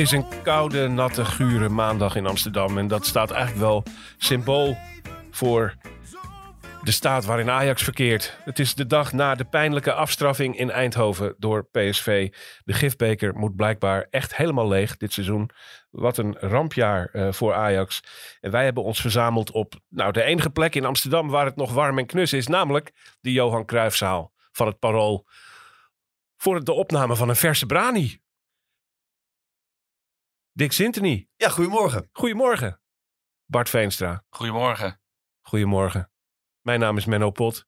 Is een koude, natte, gure maandag in Amsterdam. En dat staat eigenlijk wel symbool voor de staat waarin Ajax verkeert. Het is de dag na de pijnlijke afstraffing in Eindhoven door PSV. De gifbeker moet blijkbaar echt helemaal leeg dit seizoen. Wat een rampjaar eh, voor Ajax. En wij hebben ons verzameld op nou, de enige plek in Amsterdam waar het nog warm en knus is. Namelijk de Johan Cruijffzaal van het Parool. Voor de opname van een verse brani. Dick Sintony. Ja, goedemorgen. Goedemorgen. Bart Veenstra. Goedemorgen. Goedemorgen. Mijn naam is Menno Pot.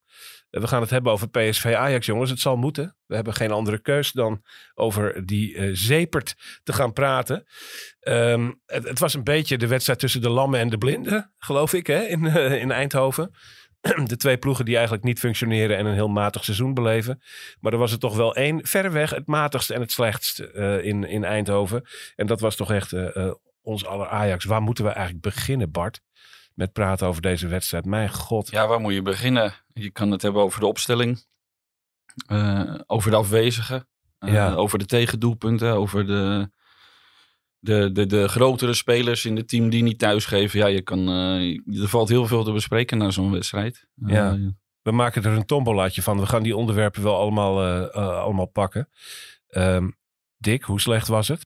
Eh, We gaan het hebben over PSV Ajax, jongens. Het zal moeten. We hebben geen andere keus dan over die eh zepert te gaan praten. Ehm, het, het was een beetje de wedstrijd tussen de lammen en de blinden, geloof ik, hè, in, eh, in Eindhoven. De twee ploegen die eigenlijk niet functioneren en een heel matig seizoen beleven. Maar er was er toch wel één, verreweg het matigst en het slechtst eh, in, in Eindhoven. En dat was toch echt eh, eh, ons aller Ajax. Waar moeten we eigenlijk beginnen, Bart? Met praten over deze wedstrijd. Mijn god. Ja, waar moet je beginnen? Je kan het hebben over de opstelling, over de afwezigen, Ja. over de tegendoelpunten, over de, de, de, de grotere spelers in het team die niet thuisgeven. Ja, je kan, eh, er valt heel veel te bespreken na zo'n wedstrijd. Eh, Ja. We maken er een tombolaatje van. We gaan die onderwerpen wel allemaal, eh, allemaal pakken. Ehm, Dick, hoe slecht was het?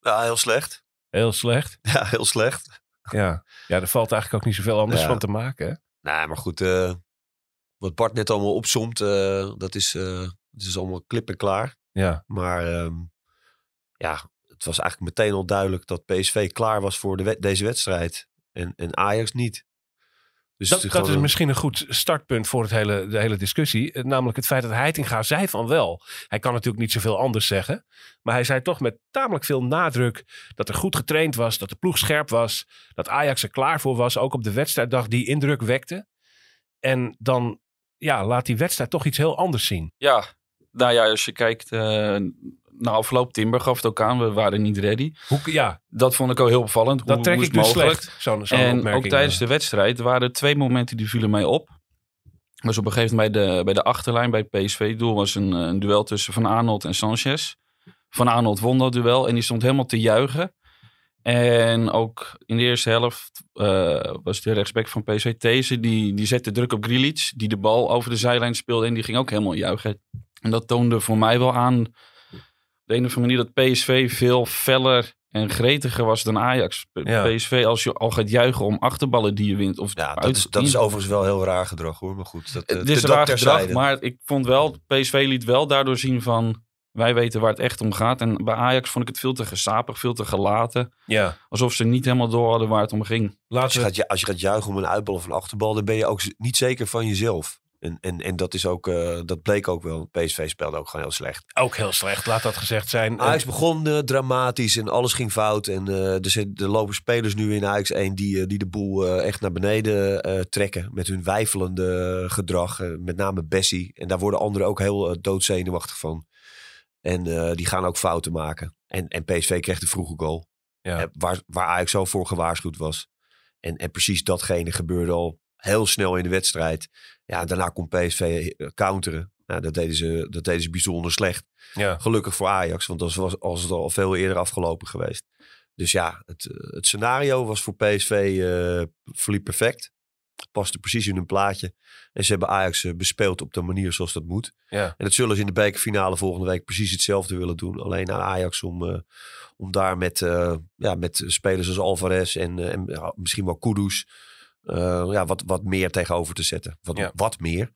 Ja, heel slecht. Heel slecht. Ja, heel slecht. Ja, ja er valt eigenlijk ook niet zoveel anders Ja. van te maken. Hè? Nou, maar goed. eh, wat Bart net allemaal opzomt, eh, dat, is, eh, dat is allemaal klip en klaar. Ja, Maar ehm, ja, het was eigenlijk meteen al duidelijk dat PSV klaar was voor de deze wedstrijd. En, en Ajax niet. Dus dat, is dat misschien een goed startpunt voor het hele, de hele discussie. Eh, Namelijk het feit dat Heitinga zei van wel. Hij kan natuurlijk niet zoveel anders zeggen. Maar hij zei toch met tamelijk veel nadruk dat er goed getraind was. Dat de ploeg scherp was. Dat Ajax er klaar voor was. Ook op de wedstrijddag die indruk wekte. En dan ja, laat die wedstrijd toch iets heel anders zien. Ja, nou ja, als je kijkt uh, naar afloop, Timber gaf het ook aan, we waren niet ready. Hoe, ja, Dat vond ik ook heel opvallend. dat trek ik dus mogelijk? slecht. Zo'n en ook tijdens de wedstrijd waren er twee momenten die vielen mij op. Was op een gegeven moment bij de, bij de achterlijn, bij het PSV-doel, was een, eh, een duel tussen Van Arnold en Sanchez. Van Arnold won dat duel en die stond helemaal te juichen. En ook in de eerste helft eh, was de rechtsback van PSV, These, die, die zette druk op Grilic, die de bal over de zijlijn speelde en die ging ook helemaal juichen. En dat toonde voor mij wel aan, de een of andere manier, dat PSV veel feller en gretiger was dan Ajax. Ja. PSV, als je al gaat juichen om achterballen die je wint. Of Ja, dat is, dat is overigens wel heel raar gedrag hoor. Maar goed, dat, eh, Het is dat raar gedrag, maar ik vond wel, PSV liet wel daardoor zien van... Wij weten waar het echt om gaat. En bij Ajax vond ik het veel te gesapig, veel te gelaten. Ja, Alsof ze niet helemaal door hadden waar het om ging. Als je, gaat, als je gaat juichen om een uitbal of een achterbal, dan ben je ook niet zeker van jezelf. En, en, en dat, is ook, eh, dat bleek ook wel. PSV speelde ook gewoon heel slecht. Ook heel slecht, laat dat gezegd zijn. Ajax begon eh, dramatisch en alles ging fout. En eh, er, zit- er lopen spelers nu in Ajax 1 die, eh, die de boel eh, echt naar beneden eh, trekken. Met hun wijfelende gedrag. eh, met name Bessie. En daar worden anderen ook heel eh, doodzenuwachtig van. En eh, die gaan ook fouten maken. En, en PSV kreeg de vroege goal. Ja. Eh, waar, waar Ajax zo voor gewaarschuwd was. En, en precies datgene gebeurde al heel snel in de wedstrijd. Ja, daarna kon PSV eh, counteren. Nou, dat, deden ze, dat deden ze bijzonder slecht. ja. Gelukkig voor Ajax, want dat was, als het al veel eerder afgelopen geweest. Dus ja, het, eh, het scenario was voor PSV eh verliep perfect. Paste precies in hun plaatje. En ze hebben Ajax bespeeld op de manier zoals dat moet. Ja. En dat zullen ze in de bekerfinale volgende week precies hetzelfde willen doen. Alleen aan Ajax om, om daar met, ja, met spelers als Alvarez en, en misschien wel Kudus... eh, ja, wat, wat meer tegenover te zetten. Wat, Ja. wat meer.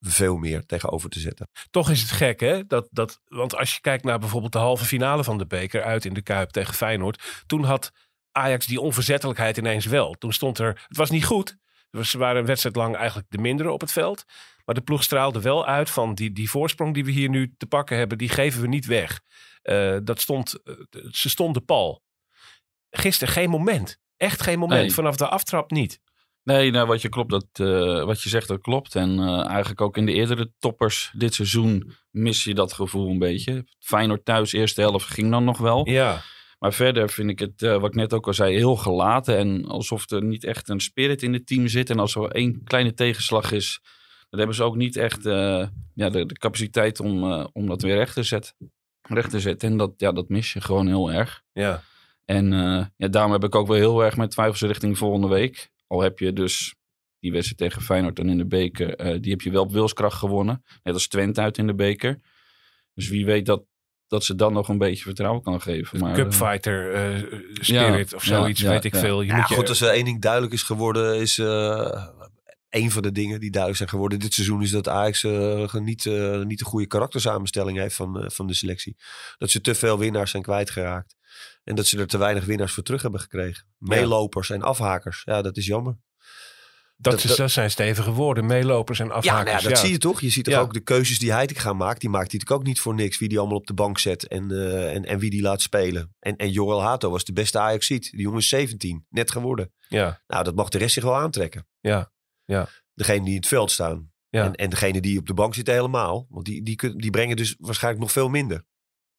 Veel meer tegenover te zetten. Toch is het gek, hè? Dat, dat, want als je kijkt naar bijvoorbeeld de halve finale van de beker uit in de Kuip tegen Feyenoord. Toen had Ajax die onverzettelijkheid ineens wel. Toen stond er, het was niet goed. Ze waren een wedstrijd lang eigenlijk de mindere op het veld. Maar de ploeg straalde wel uit van die, die voorsprong die we hier nu te pakken hebben, die geven we niet weg. Uh, dat stond, uh, ze stonden pal. Gisteren geen moment. Echt geen moment. Nee. Vanaf de aftrap niet. Nee, nou, wat, je klopt, dat, uh, wat je zegt, dat klopt. En uh, eigenlijk ook in de eerdere toppers dit seizoen mis je dat gevoel een beetje. Feyenoord thuis, eerste helft ging dan nog wel. Ja. Maar verder vind ik het, uh, wat ik net ook al zei, heel gelaten. En alsof er niet echt een spirit in het team zit. En als er één kleine tegenslag is, dan hebben ze ook niet echt ja, de, de, capaciteit om, om dat weer recht te zetten. Recht te zetten. En dat, ja, dat mis je gewoon heel erg. Ja. En ja, daarom heb ik ook wel heel erg mijn twijfels richting volgende week. Al heb je dus die wedstrijd tegen Feyenoord dan in de beker. Uh, die heb je wel op wilskracht gewonnen. Net als Twente uit in de beker. Dus wie weet dat, dat ze dan nog een beetje vertrouwen kan geven. Maar, Cupfighter uh, spirit ja, of zoiets, ja, weet ja, ik veel. Je ja, moet je, goed, als er één ding duidelijk is geworden, is uh, een van de dingen die duidelijk zijn geworden dit seizoen, is dat Ajax uh, niet, niet de goede karaktersamenstelling heeft van, van de selectie. Dat ze te veel winnaars zijn kwijtgeraakt. En dat ze er te weinig winnaars voor terug hebben gekregen. Meelopers en afhakers. Ja, dat is jammer. Dat, dat, dat zijn stevige woorden. Meelopers en afhakers. Ja, nou ja dat zie je toch? Je ziet toch ook de keuzes die Heitinga maakt. Die maakt hij natuurlijk ook niet voor niks. Wie die allemaal op de bank zet en, en, en wie die laat spelen. En, en Joel Hato was de beste Ajax-ziet. Die jongen is 17. Net geworden. Ja. Nou, dat mag de rest zich wel aantrekken. Ja. Ja. Degene die in het veld staan. Ja. En, en degene die op de bank zitten helemaal. Want die, die, die brengen dus waarschijnlijk nog veel minder.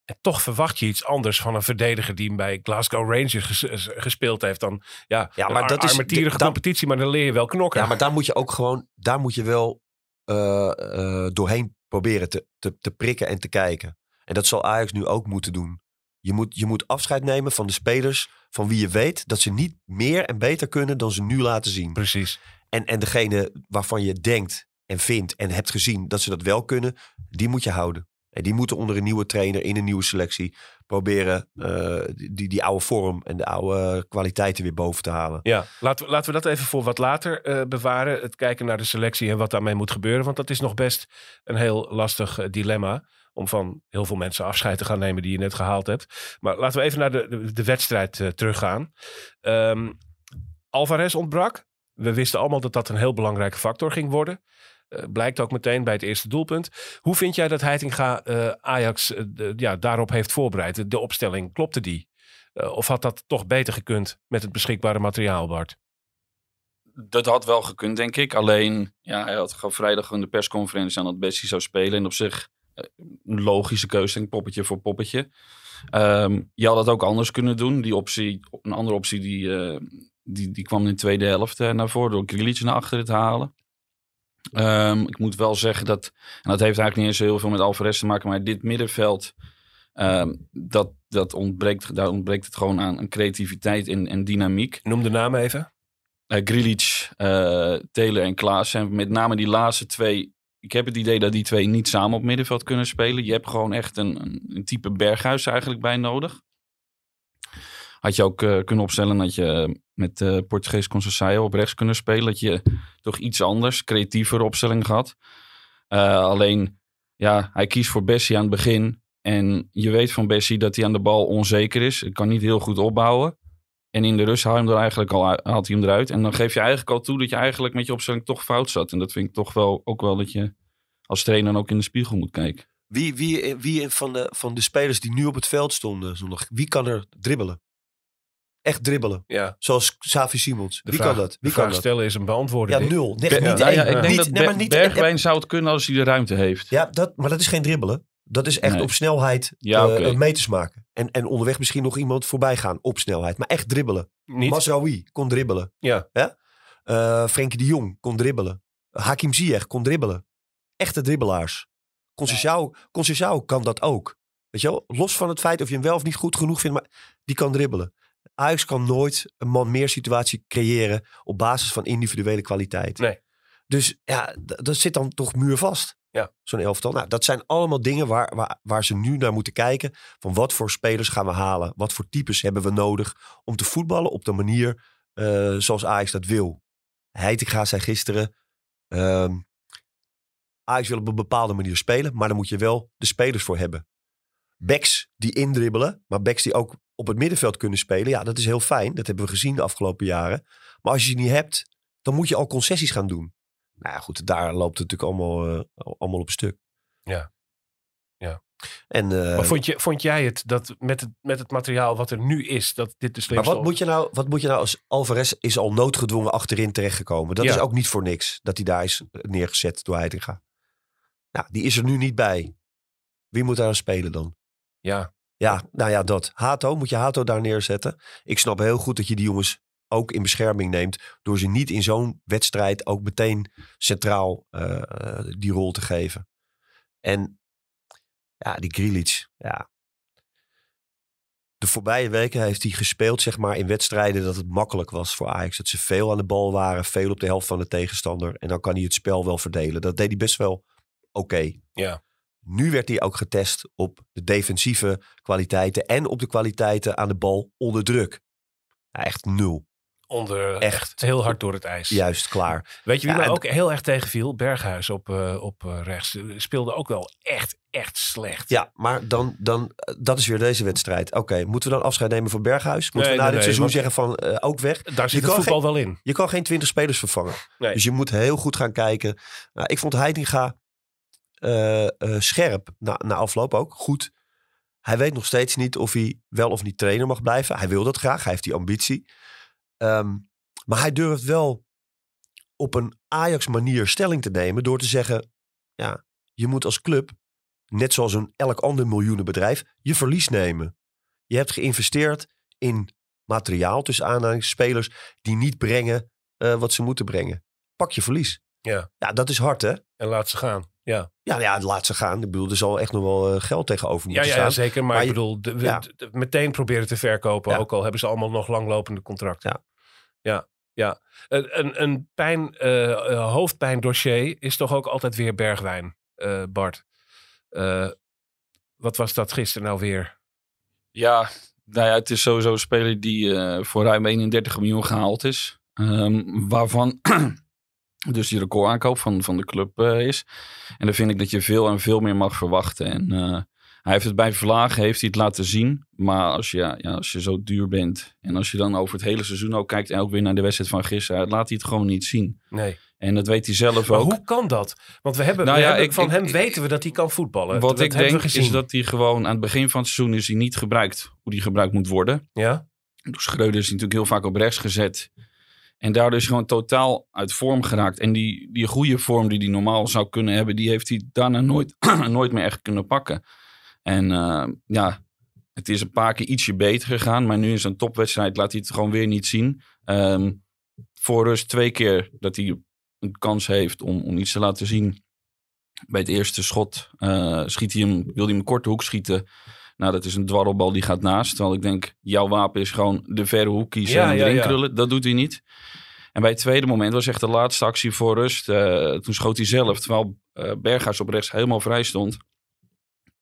En toch verwacht je iets anders van een verdediger die bij Glasgow Rangers ges gespeeld heeft dan ja, ja maar een dat is armetierige competitie, maar dan leer je wel knokken. Ja, maar daar moet je ook gewoon, daar moet je wel uh, uh, doorheen proberen te, te, te prikken en te kijken. En dat zal Ajax nu ook moeten doen. Je moet, je moet afscheid nemen van de spelers van wie je weet dat ze niet meer en beter kunnen dan ze nu laten zien. Precies. En, en degene waarvan je denkt en vindt en hebt gezien dat ze dat wel kunnen, die moet je houden. En die moeten onder een nieuwe trainer in een nieuwe selectie proberen uh, die, die oude vorm en de oude kwaliteiten weer boven te halen. Ja, laten we, laten we dat even voor wat later uh, bewaren. Het kijken naar de selectie en wat daarmee moet gebeuren. Want dat is nog best een heel lastig uh, dilemma. Om van heel veel mensen afscheid te gaan nemen die je net gehaald hebt. Maar laten we even naar de, de, de wedstrijd teruggaan. Um, Alvarez ontbrak. We wisten allemaal dat dat een heel belangrijke factor ging worden. Uh, blijkt ook meteen bij het eerste doelpunt. Hoe vind jij dat Heitinga uh, Ajax de, ja, daarop heeft voorbereid? De opstelling, klopte die? of had dat toch beter gekund met het beschikbare materiaal, Bart? Dat had wel gekund, denk ik. Alleen, ja, hij had vrijdag in de persconferentie aan dat Bessie zou spelen. En op zich een logische keuze, denk poppetje voor poppetje. Um, je had dat ook anders kunnen doen. Die optie, een andere optie, die, die, die kwam in de tweede helft naar voren door Grilic naar achteren te halen. Um, ik moet wel zeggen dat, en dat heeft eigenlijk niet eens heel veel met Alvarez te maken, maar dit middenveld, um, dat, dat ontbreekt, daar ontbreekt het gewoon aan, aan creativiteit en, en dynamiek. Noem de namen even. Uh, Grilic, uh, Taylor en Klaas. En met name die laatste twee, ik heb het idee dat die twee niet samen op middenveld kunnen spelen. Je hebt gewoon echt een, een, een type berghuis eigenlijk bij nodig. Had je ook uh, kunnen opstellen dat je met uh, Portugees Conceição op rechts kunnen spelen. Dat je toch iets anders, creatievere opstelling gehad. Uh, alleen, ja, hij kiest voor Bessie aan het begin. En je weet van Bessie dat hij aan de bal onzeker is. Hij kan niet heel goed opbouwen. En in de rust haalt hij hem er eigenlijk al haalt hij hem eruit. En dan geef je eigenlijk al toe dat je eigenlijk met je opstelling toch fout zat. En dat vind ik toch wel ook wel dat je als trainer ook in de spiegel moet kijken. Wie, wie, wie van, de, van de spelers die nu op het veld stonden zondag, wie kan er dribbelen? Echt dribbelen. Ja. Zoals Savi Simons. De Wie vraag, kan dat? Wie de kan vraag dat? stellen is een beantwoorden. Ja, nul. Nee, niet ja, ja, ik denk Niet- dat nee, Ber- maar niet- Bergwijn zou het kunnen als hij de ruimte heeft. Ja, dat, maar dat is geen dribbelen. Dat is echt Nee. op snelheid Ja, eh, oké. eh, meters maken. En, en onderweg misschien nog iemand voorbij gaan op snelheid. Maar echt dribbelen. Niet? Masraoui kon dribbelen. Ja. Eh Frenkie de Jong kon dribbelen. Hakim Ziyech kon dribbelen. Echte dribbelaars. Conceição kan dat ook. Weet je wel? Los van het feit of je hem wel of niet goed genoeg vindt. Maar die kan dribbelen. Ajax kan nooit een man meer situatie creëren op basis van individuele kwaliteit. Nee. Dus ja, dat zit dan toch muurvast. Ja. Zo'n elftal. Nou, dat zijn allemaal dingen waar, waar, waar ze nu naar moeten kijken. Van wat voor spelers gaan we halen? Wat voor types hebben we nodig om te voetballen op de manier eh, zoals Ajax dat wil? Heitinga zei gisteren... ehm Ajax wil op een bepaalde manier spelen, maar daar moet je wel de spelers voor hebben. Backs die indribbelen, maar backs die ook op het middenveld kunnen spelen. Ja, dat is heel fijn. Dat hebben we gezien de afgelopen jaren. Maar als je die niet hebt, dan moet je al concessies gaan doen. Nou ja, goed, daar loopt het natuurlijk allemaal, eh, allemaal op stuk. Ja. Ja. En, Maar vond, je, vond jij het dat met het, met het materiaal wat er nu is, dat dit de maar slimste... wat moet, je nou, wat moet je nou als Alvarez is al noodgedwongen achterin terechtgekomen? Dat Ja. is ook niet voor niks dat hij daar is neergezet door Heitinga. Nou, die is er nu niet bij. Wie moet daar spelen dan? Ja, Ja, nou ja, dat. Hato, moet je Hato daar neerzetten? Ik snap heel goed dat je die jongens ook in bescherming neemt. Door ze niet in zo'n wedstrijd ook meteen centraal eh, die rol te geven. En ja, die Grilic, ja. De voorbije weken heeft hij gespeeld zeg maar, in wedstrijden dat het makkelijk was voor Ajax. Dat ze veel aan de bal waren, veel op de helft van de tegenstander. En dan kan hij het spel wel verdelen. Dat deed hij best wel oké. ja. Nu werd hij ook getest op de defensieve kwaliteiten en op de kwaliteiten aan de bal onder druk. Ja, echt nul. Onder, Echt. echt heel hard door het ijs. Juist klaar. Weet je wie Ja, mij ook heel erg tegenviel? Berghuis op, eh, op eh, rechts. Speelde ook wel echt, echt slecht. Ja, maar dan, dan, eh, dat is weer deze wedstrijd. Oké, moeten we dan afscheid nemen van Berghuis? Moeten Nee, we na nee, dit nee, seizoen zeggen van ook weg? Daar zit Je het voetbal wel in. Je kan geen twintig spelers vervangen. Dus je moet heel goed gaan kijken. Nou, ik vond Heitinga eh, eh, scherp na, na afloop ook. Goed. Hij weet nog steeds niet of hij wel of niet trainer mag blijven. Hij wil dat graag. Hij heeft die ambitie. Ehm, maar hij durft wel op een Ajax-manier stelling te nemen. Door te zeggen, ja, je moet als club, net zoals een elk ander miljoenenbedrijf, je verlies nemen. Je hebt geïnvesteerd in materiaal tussen aanhalingsspelers die niet brengen eh, wat ze moeten brengen. Pak je verlies. Ja. Ja, dat is hard hè. En laat ze gaan. Ja, Ja, ja laat ze gaan. Ik bedoel, er zal echt nog wel eh, geld tegenover ja, moeten ja, ja, staan. zeker. Maar, Maar ik je- bedoel, de, we- ja. de- meteen proberen te verkopen. Ja. Ook al hebben ze allemaal nog langlopende contracten. Ja. Ja, ja. Een, een, een pijn, eh, eh, hoofdpijndossier is toch ook altijd weer Bergwijn, eh, Bart. Eh, wat was dat gisteren nou weer? Ja, nou ja, het is sowieso een speler die eh, voor ruim 31 miljoen gehaald is. Ehm, waarvan dus die recordaankoop van, van de club eh, is. En dan vind ik dat je veel en veel meer mag verwachten. En eh, hij heeft het bij Vlagen heeft hij het laten zien. Maar als je, ja, als je zo duur bent en als je dan over het hele seizoen ook kijkt en ook weer naar de wedstrijd van gisteren, laat hij het gewoon niet zien. Nee. En dat weet hij zelf Maar ook. hoe kan dat? Want we hebben, Nou we ja, hebben- ik- van ik- hem ik- weten we dat hij kan voetballen. Wat dat ik denk is dat hij gewoon aan het begin van het seizoen is hij niet gebruikt hoe hij gebruikt moet worden. Ja? Door Schreuder is natuurlijk heel vaak op rechts gezet. En daardoor is gewoon totaal uit vorm geraakt. En die, die goede vorm die hij normaal zou kunnen hebben, die heeft hij daarna nooit, nooit meer echt kunnen pakken. En eh, ja, het is een paar keer ietsje beter gegaan. Maar nu in zijn topwedstrijd laat hij het gewoon weer niet zien. Ehm, voor rust twee keer dat hij een kans heeft om, om iets te laten zien. Bij het eerste schot eh, schiet hij hem, wil hij hem korte hoek schieten. Nou, dat is een dwarrelbal die gaat naast. Terwijl ik denk, jouw wapen is gewoon de verre hoek kiezen Ja, en erin ja. krullen. Dat doet hij niet. En bij het tweede moment was echt de laatste actie voor rust. eh, toen schoot hij zelf, terwijl Berghuis op rechts helemaal vrij stond.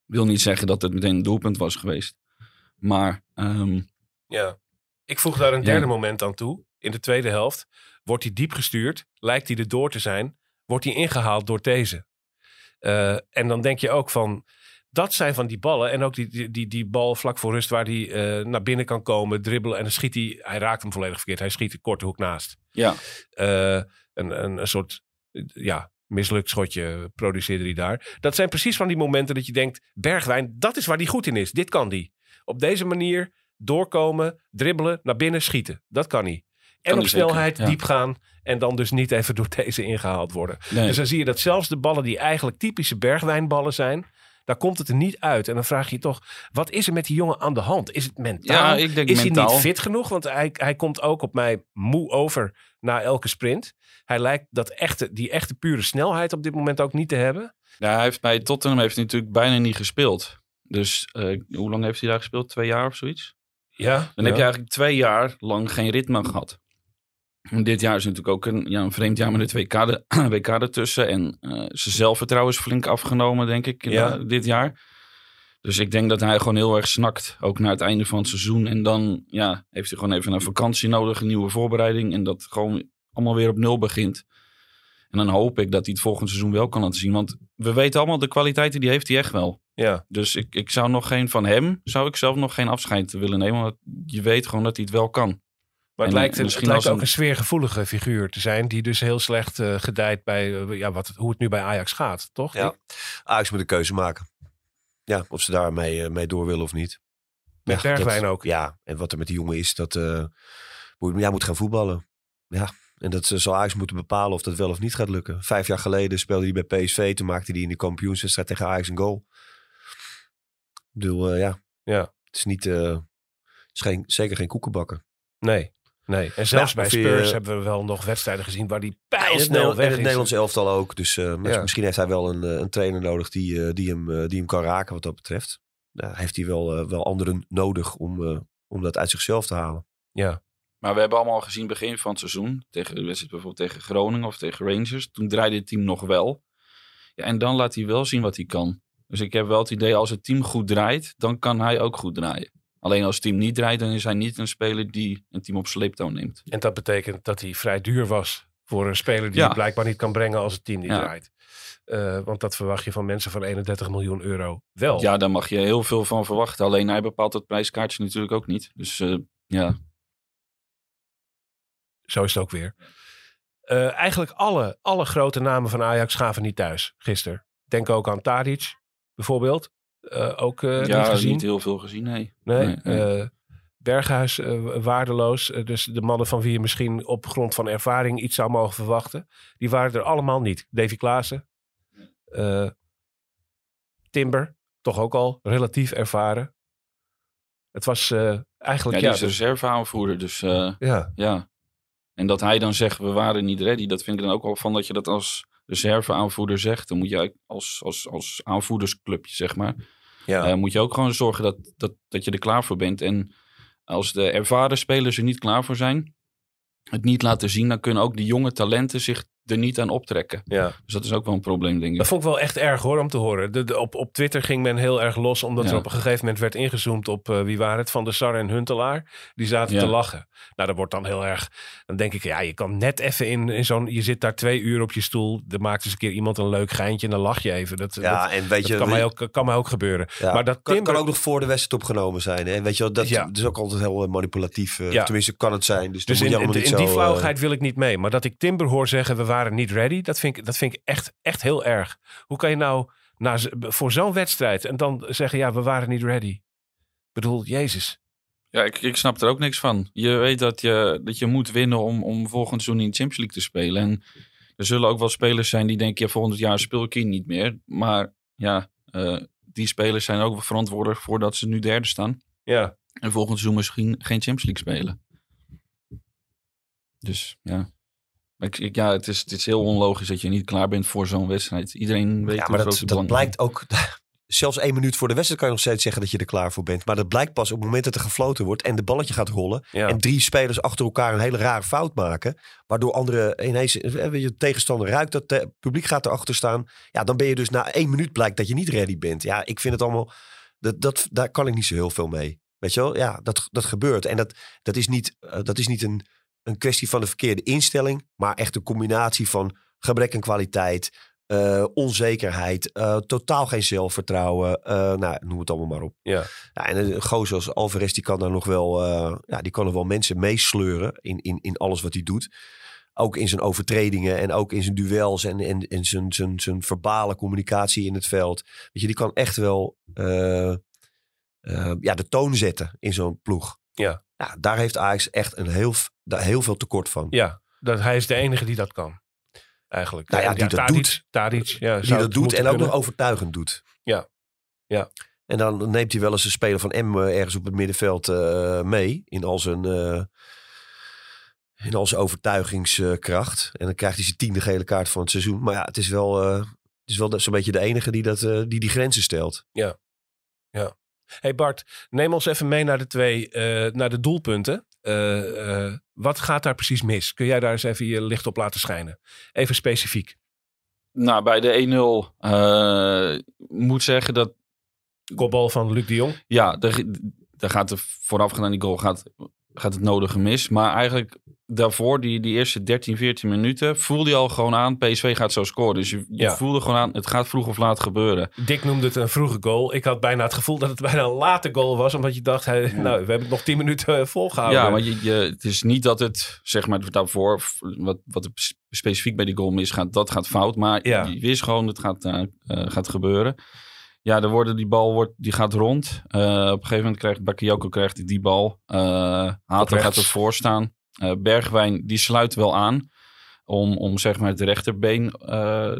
Wil niet zeggen dat het meteen een doelpunt was geweest. Maar ehm, Ja. Ik voeg daar een derde moment aan toe. In de tweede helft wordt hij diep gestuurd. Lijkt hij er door te zijn. Wordt hij ingehaald door deze. Eh, en dan denk je ook van... Dat zijn van die ballen. En ook die, die, die, die bal vlak voor rust waar hij eh, naar binnen kan komen. Dribbelen. En dan schiet hij... Hij raakt hem volledig verkeerd. Hij schiet de korte hoek naast. ja, Eh, een, een, een soort... ja, mislukt schotje produceerde hij daar. Dat zijn precies van die momenten dat je denkt... Bergwijn, dat is waar hij goed in is. Dit kan die. Op deze manier doorkomen, dribbelen, naar binnen schieten. Dat kan hij. En Kan op zeker, snelheid ja. diep gaan. En dan dus niet even door deze ingehaald worden. nee. Dus dan zie je dat zelfs de ballen die eigenlijk typische bergwijnballen zijn. Daar komt het er niet uit. En dan vraag je je toch, wat is er met die jongen aan de hand? Is het mentaal? ja, ik denk is hij niet fit genoeg? Want hij, hij komt ook op mij moe over na elke sprint. Hij lijkt dat echte, die echte pure snelheid op dit moment ook niet te hebben. Ja, hij heeft bij Tottenham heeft hij natuurlijk bijna niet gespeeld. Dus eh, hoe lang heeft hij daar gespeeld? Twee jaar of zoiets? Ja, Dan heb je eigenlijk twee jaar lang geen ritme gehad. Dit jaar is natuurlijk ook een, ja, een vreemd jaar met het WK, de, WK ertussen. En eh zijn zelfvertrouwen is flink afgenomen, denk ik, Ja. eh, dit jaar. Dus ik denk dat hij gewoon heel erg snakt, ook naar het einde van het seizoen. En dan ja, heeft hij gewoon even een vakantie nodig, een nieuwe voorbereiding. En dat gewoon allemaal weer op nul begint. En dan hoop ik dat hij het volgende seizoen wel kan laten zien. Want we weten allemaal, de kwaliteiten die heeft hij echt wel. Ja, Dus ik, ik zou nog geen van hem, zou ik zelf nog geen afscheid willen nemen. Want je weet gewoon dat hij het wel kan. Maar het En, lijkt, het misschien lijkt als ook een- een sfeergevoelige figuur te zijn. Die dus heel slecht eh, gedijt bij eh, ja, wat, hoe het nu bij Ajax gaat, toch? Ja. Ajax moet een keuze maken. Ja, of ze daarmee eh, mee door willen of niet. Met Ja, Bergwijn dat- ook. Ja, en wat er met die jongen is, dat moet, ja, moet gaan voetballen. Ja, en dat eh, zal Ajax moeten bepalen of dat wel of niet gaat lukken. Vijf jaar geleden speelde hij bij PSV. Toen maakte hij in de kampioenswedstrijd tegen Ajax een goal. Ik bedoel, ja. Ja. Het is niet, het is geen, zeker geen koekenbakker. Nee, nee. En zelfs Ja, bij je- Spurs hebben we wel nog wedstrijden gezien waar die pijlsnel het, weg het is. Nederlands elftal ook. Dus eh, Ja. misschien heeft hij wel een, eh, een trainer nodig die, eh, die, hem, eh, die hem kan raken wat dat betreft. Nou, heeft hij wel, eh, wel anderen nodig om, eh, om dat uit zichzelf te halen. Ja, Maar we hebben allemaal gezien begin van het seizoen. Tegen bijvoorbeeld tegen Groningen of tegen Rangers. Toen draaide het team nog wel. Ja, en dan laat hij wel zien wat hij kan. Dus ik heb wel het idee als het team goed draait, dan kan hij ook goed draaien. Alleen als het team niet draait, dan is hij niet een speler die een team op sleeptouw neemt. en dat betekent dat hij vrij duur was voor een speler die Ja. blijkbaar niet kan brengen als het team niet Ja. draait. Eh, want dat verwacht je van mensen van 31 miljoen euro wel. Ja, daar mag je heel veel van verwachten. Alleen hij bepaalt het prijskaartje natuurlijk ook niet. Dus eh, ja, Zo is het ook weer. Eh, eigenlijk alle, alle grote namen van Ajax gaven niet thuis gisteren. Denk ook aan Tadic bijvoorbeeld. Eh, ook eh, niet ja gezien. niet heel veel gezien, nee. Nee, eh, Berghuis waardeloos. Dus de mannen van wie je misschien op grond van ervaring iets zou mogen verwachten. Die waren er allemaal niet. Davy Klaassen. Timber. Toch ook al relatief ervaren. Het was Ja, eigenlijk... die Ja, is de reserveaanvoerder, dus ja, ja. En dat hij dan zegt, we waren niet ready, dat vind ik dan ook wel van dat je dat als reserveaanvoerder zegt. Dan moet je eigenlijk als, als, als aanvoerdersclubje, zeg maar, ja. eh, moet je ook gewoon zorgen dat, dat, dat je er klaar voor bent. En als de ervaren spelers er niet klaar voor zijn, het niet laten zien, dan kunnen ook die jonge talenten zich er niet aan optrekken. ja. Dus dat is ook wel een probleem, denk ik. Dat vond ik wel echt erg hoor om te horen. De, de- op, op Twitter ging men heel erg los, omdat Ja. er op een gegeven moment werd ingezoomd op eh, wie waren het, Van der Sar en Huntelaar. Die zaten Ja. te lachen. Nou, dat wordt dan heel erg. Dan denk ik, ja, je kan net even in, in zo'n. Je zit daar twee uur op je stoel. Er maakt eens een keer iemand een leuk geintje en dan lach je even. Dat, Ja, dat, en weet dat je, kan, mij ook, kan mij ook gebeuren. Ja, maar dat kan, Timber, kan ook nog voor de wedstrijd opgenomen zijn. Hè? Weet je wel, dat, Ja. dat is ook altijd heel eh, manipulatief. eh, Ja. Tenminste, kan het zijn. Dus, Dus in, in, die flauwigheid wil ik niet mee. Maar dat ik Timber hoor zeggen, we waren niet ready, dat vind ik, dat vind ik echt, echt heel erg. Hoe kan je nou na, voor zo'n wedstrijd en dan zeggen, ja, we waren niet ready. Ik bedoel, Jezus. Ja, ik, ik snap er ook niks van. Je weet dat je, dat je moet winnen om, om volgend seizoen in de Champions League te spelen. En er zullen ook wel spelers zijn die denken, ja, volgend jaar speel ik hier niet meer. Maar ja, eh, die spelers zijn ook verantwoordelijk voor dat ze nu derde staan. Ja, En volgend seizoen misschien geen Champions League spelen. Dus ja. Ik, ik- ja, het is, het is heel onlogisch dat je niet klaar bent voor zo'n wedstrijd. Iedereen weet Ja, maar dat, het dat blijkt ook. Zelfs één minuut voor de wedstrijd kan je nog steeds zeggen dat je er klaar voor bent. Maar dat blijkt pas op het moment dat er gefloten wordt en de balletje gaat rollen. ja. En drie spelers achter elkaar een hele rare fout maken. Waardoor andere ineens, eh, je, tegenstander ruikt dat het publiek gaat erachter staan. Ja, dan ben je dus na één minuut blijkt dat je niet ready bent. Ja, ik vind het allemaal, dat, dat, daar kan ik niet zo heel veel mee. Weet je wel, ja, dat, dat gebeurt. En dat, dat is niet, eh, dat is niet een, een kwestie van de verkeerde instelling. Maar echt een combinatie van gebrek aan kwaliteit, eh, onzekerheid, eh, totaal geen zelfvertrouwen. eh, nou, noem het allemaal maar op. Ja. Ja, en een gozer als Alvarez, die kan daar nog wel, ja, die kan er wel mensen meesleuren in, in, in alles wat hij doet. Ook in zijn overtredingen en ook in zijn duels en, en, en zijn, zijn, zijn verbale communicatie in het veld. Weet je, die kan echt wel ja, de toon zetten in zo'n ploeg. Ja. ja. Daar heeft Ajax echt een heel, daar heel veel tekort van. ja, dat, hij is de enige die dat kan. Eigenlijk. Nou ja, die dat Tadic, doet. Tadic, ja, die dat doet en ook nog overtuigend doet. Ja. Ja. En dan neemt hij wel eens een speler van M eh, ergens op het middenveld eh, mee. In al zijn, eh, in al zijn overtuigingskracht. En dan krijgt hij zijn tiende gele kaart van het seizoen. Maar ja, het is wel, eh, het is wel zo'n beetje de enige die, dat, die die grenzen stelt. Hey Bart, neem ons even mee naar de twee, naar de doelpunten. Eh, eh, wat gaat daar precies mis? Kun jij daar eens even je licht op laten schijnen? Even specifiek. Nou, bij de 1-0 eh moet zeggen dat Kopbal van Luc de Jong. Ja, daar gaat er voorafgaand aan die goal gaat gaat het nodige mis. Maar eigenlijk daarvoor, die, die eerste 13, 14 minuten, voelde je al gewoon aan, PSV gaat zo scoren. Dus je, je Ja. voelde gewoon aan, het gaat vroeg of laat gebeuren. Dick noemde het een vroege goal. Ik had bijna het gevoel dat het bijna een late goal was. Omdat je dacht, nou, we hebben het nog 10 minuten eh, volgehouden. Ja, maar je, je, het is niet dat het, zeg maar, daarvoor, wat, wat sp- specifiek bij die goal misgaat, dat gaat fout. Maar Ja. je wist gewoon, het gaat, eh, eh, gaat gebeuren. Ja, er worden, die bal wordt, die gaat rond. Eh, op een gegeven moment krijgt Bakayoko krijgt die, bal. Eh Hato gaat ervoor staan. Eh, Bergwijn, die sluit wel aan. Om, om zeg maar het rechterbeen,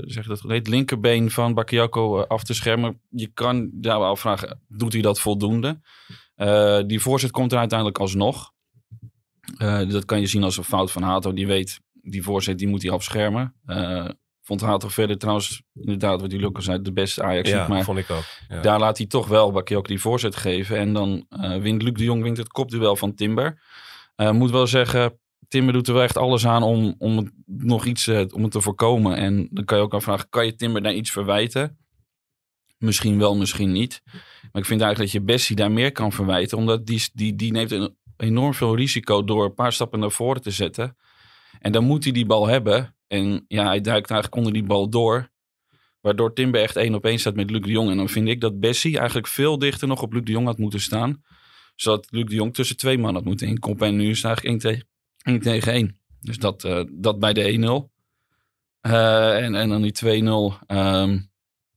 zeg dat, het linkerbeen van Bakayoko af te schermen. Je kan wel afvragen, doet hij dat voldoende? Die voorzet komt er uiteindelijk alsnog. Dat kan je zien als een fout van Hato. Die weet, die voorzet die moet hij afschermen. Vond Hato verder trouwens, inderdaad, wat die Lucas zei, de beste Ajax. ja, maar vond ik ook. Ja. daar laat hij toch wel Bakayoko die voorzet geven. En dan eh, wint Luc de Jong wint het kopduel van Timber. Eh, moet wel zeggen, Timber doet er wel echt alles aan om, om het nog iets eh, om het te voorkomen. En dan kan je ook afvragen, kan je Timber daar iets verwijten? Misschien wel, misschien niet. Maar ik vind eigenlijk dat je Bessie daar meer kan verwijten. Omdat die, die, die neemt een enorm veel risico door een paar stappen naar voren te zetten. En dan moet hij die bal hebben. En ja, hij duikt eigenlijk onder die bal door. Waardoor Timber echt één op één staat met Luc de Jong. En dan vind ik dat Bessie eigenlijk veel dichter nog op Luc de Jong had moeten staan. Zodat Luc de Jong tussen twee man had moeten inkoppen. En nu is het eigenlijk 1 tegen 1. Tegen 1. Dus dat, eh, dat bij de 1-0. Eh, en, en dan die 2-0. ehm,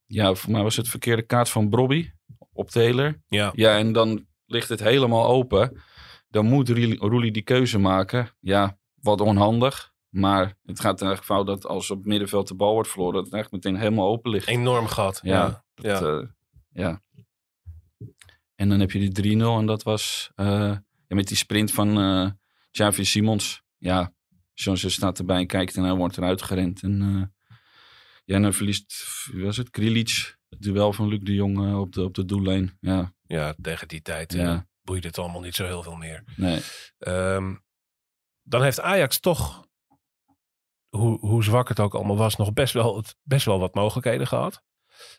ja, voor mij was het verkeerde kaart van Brobby op Taylor. Ja. Ja, en dan ligt het helemaal open. Dan moet Roelie die keuze maken. Ja, wat onhandig. Maar het gaat eigenlijk fout dat als op het middenveld de bal wordt verloren, dat het eigenlijk meteen helemaal open ligt. Enorm gat. Ja, Ja. dat, eh, ja. En dan heb je die 3-0 en dat was eh, ja, met die sprint van Xavi Simons. Ja, Johnson staat erbij en kijkt en hij wordt eruit gerend. En ja, en dan verliest, wie was het, Krilic, het duel van Luc de Jong op, de, op de doellijn. Ja, ja, tegen die tijd Ja. boeide het allemaal niet zo heel veel meer. nee. Ehm, dan heeft Ajax toch, hoe, hoe zwak het ook allemaal was, nog best wel, het- best wel wat mogelijkheden gehad.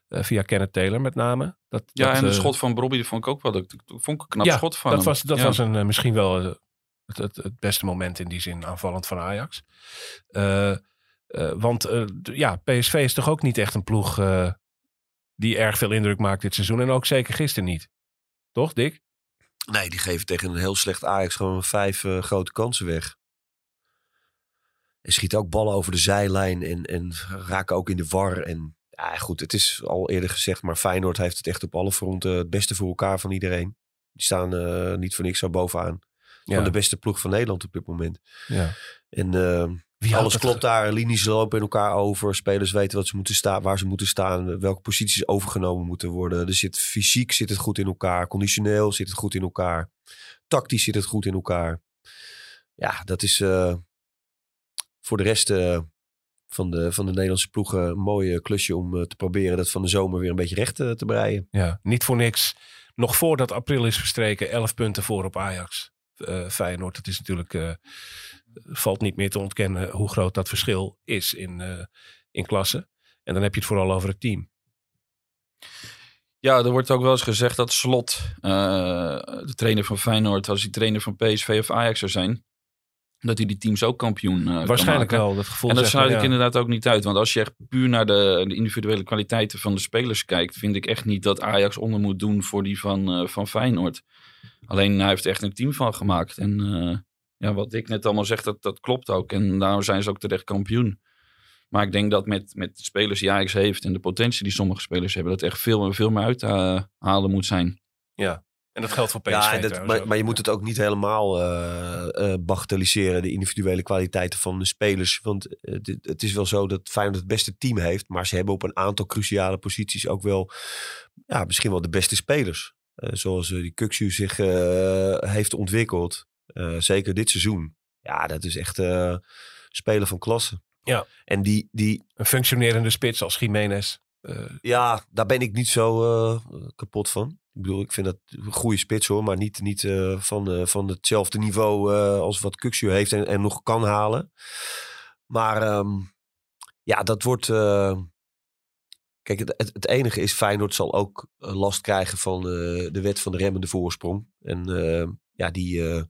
Eh, via Kenneth Taylor met name. Dat, Ja, dat, en de eh, schot van Brobby, dat vond ik ook wel, dat, vond ik een knap ja, schot van dat hem. was, dat Ja. was een, eh, misschien wel het, het, het beste moment in die zin aanvallend van Ajax. Want ja, PSV is toch ook niet echt een ploeg die erg veel indruk maakt dit seizoen. En ook zeker gisteren niet. Toch, Dick? Nee, die geven tegen een heel slecht Ajax gewoon vijf eh, grote kansen weg. En schieten ook ballen over de zijlijn en, en raken ook in de war. En ja, goed, het is al eerder gezegd, maar Feyenoord heeft het echt op alle fronten het beste voor elkaar van iedereen. Die staan eh, niet voor niks zo bovenaan. Ja. Van de beste ploeg van Nederland op dit moment. ja. En eh, Wie alles klopt daar. Linies lopen in elkaar over. Spelers weten wat ze moeten staan, waar ze moeten staan. Welke posities overgenomen moeten worden. Er zit fysiek zit het goed in elkaar. Conditioneel zit het goed in elkaar. Tactisch zit het goed in elkaar. Ja, dat is eh, voor de rest eh, van, de, van de Nederlandse ploegen een mooi eh, klusje om eh, te proberen dat van de zomer weer een beetje recht te breien. Ja, niet voor niks. Nog voordat april is verstreken, 11 punten voor op Ajax. Feyenoord, dat is natuurlijk, valt niet meer te ontkennen hoe groot dat verschil is in, eh, in klasse. En dan heb je het vooral over het team. Ja, er wordt ook wel eens gezegd dat Slot, eh, de trainer van Feyenoord, als hij trainer van PSV of Ajax zou zijn, dat hij die teams ook kampioen kan Waarschijnlijk wel, dat gevoel. En dat sluit ik ja. inderdaad ook niet uit. Want als je echt puur naar de, de individuele kwaliteiten van de spelers kijkt, vind ik echt niet dat Ajax onder moet doen voor die van, eh, van Feyenoord. Alleen hij heeft er echt een team van gemaakt. En ja, wat ik net allemaal zeg, dat, dat klopt ook. En daarom zijn ze ook terecht kampioen. Maar ik denk dat met, met de spelers die Ajax heeft en de potentie die sommige spelers hebben, dat er echt veel, veel meer uit te halen moet zijn. En dat geldt voor PSV Ja, en dat- trouwens maar, je moet het ook niet helemaal eh eh, bagatelliseren, de individuele kwaliteiten van de spelers. Want eh, dit- het is wel zo dat Feyenoord het beste team heeft, maar ze hebben op een aantal cruciale posities ook wel, ja, misschien wel de beste spelers. Eh, zoals eh, die Kuxu zich eh, heeft ontwikkeld, eh, zeker dit seizoen. Ja, dat is echt eh spelen van klasse. Ja. En die, die, Een functionerende spits als Jiménez. Eh, ja, daar ben ik niet zo kapot van. Ik bedoel, ik vind dat een goede spits hoor, maar niet, niet van, van hetzelfde niveau als wat Kuxu heeft en, en nog kan halen. Maar ehm, ja, dat wordt, Kijk, het, het, het enige is, Feyenoord zal ook eh, last krijgen van eh, de wet van de remmende voorsprong. En eh, ja, die,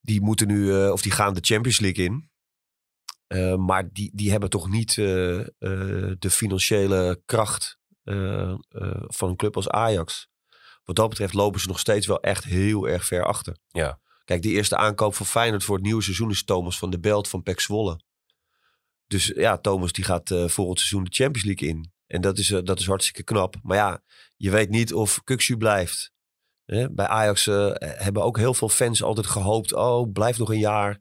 die moeten nu, of die gaan de Champions League in. Maar die, die hebben toch niet de financiële kracht van een club als Ajax. Wat dat betreft lopen ze nog steeds wel echt heel erg ver achter. Ja. Kijk, de eerste aankoop van Feyenoord voor het nieuwe seizoen is Thomas van der Belt van Pek Zwolle. Dus ja, Thomas die gaat volgend seizoen de Champions League in. En dat is, eh, dat is hartstikke knap. Maar ja, je weet niet of Kuksu blijft. Bij Ajax eh, hebben ook heel veel fans altijd gehoopt. Oh, blijf nog een jaar.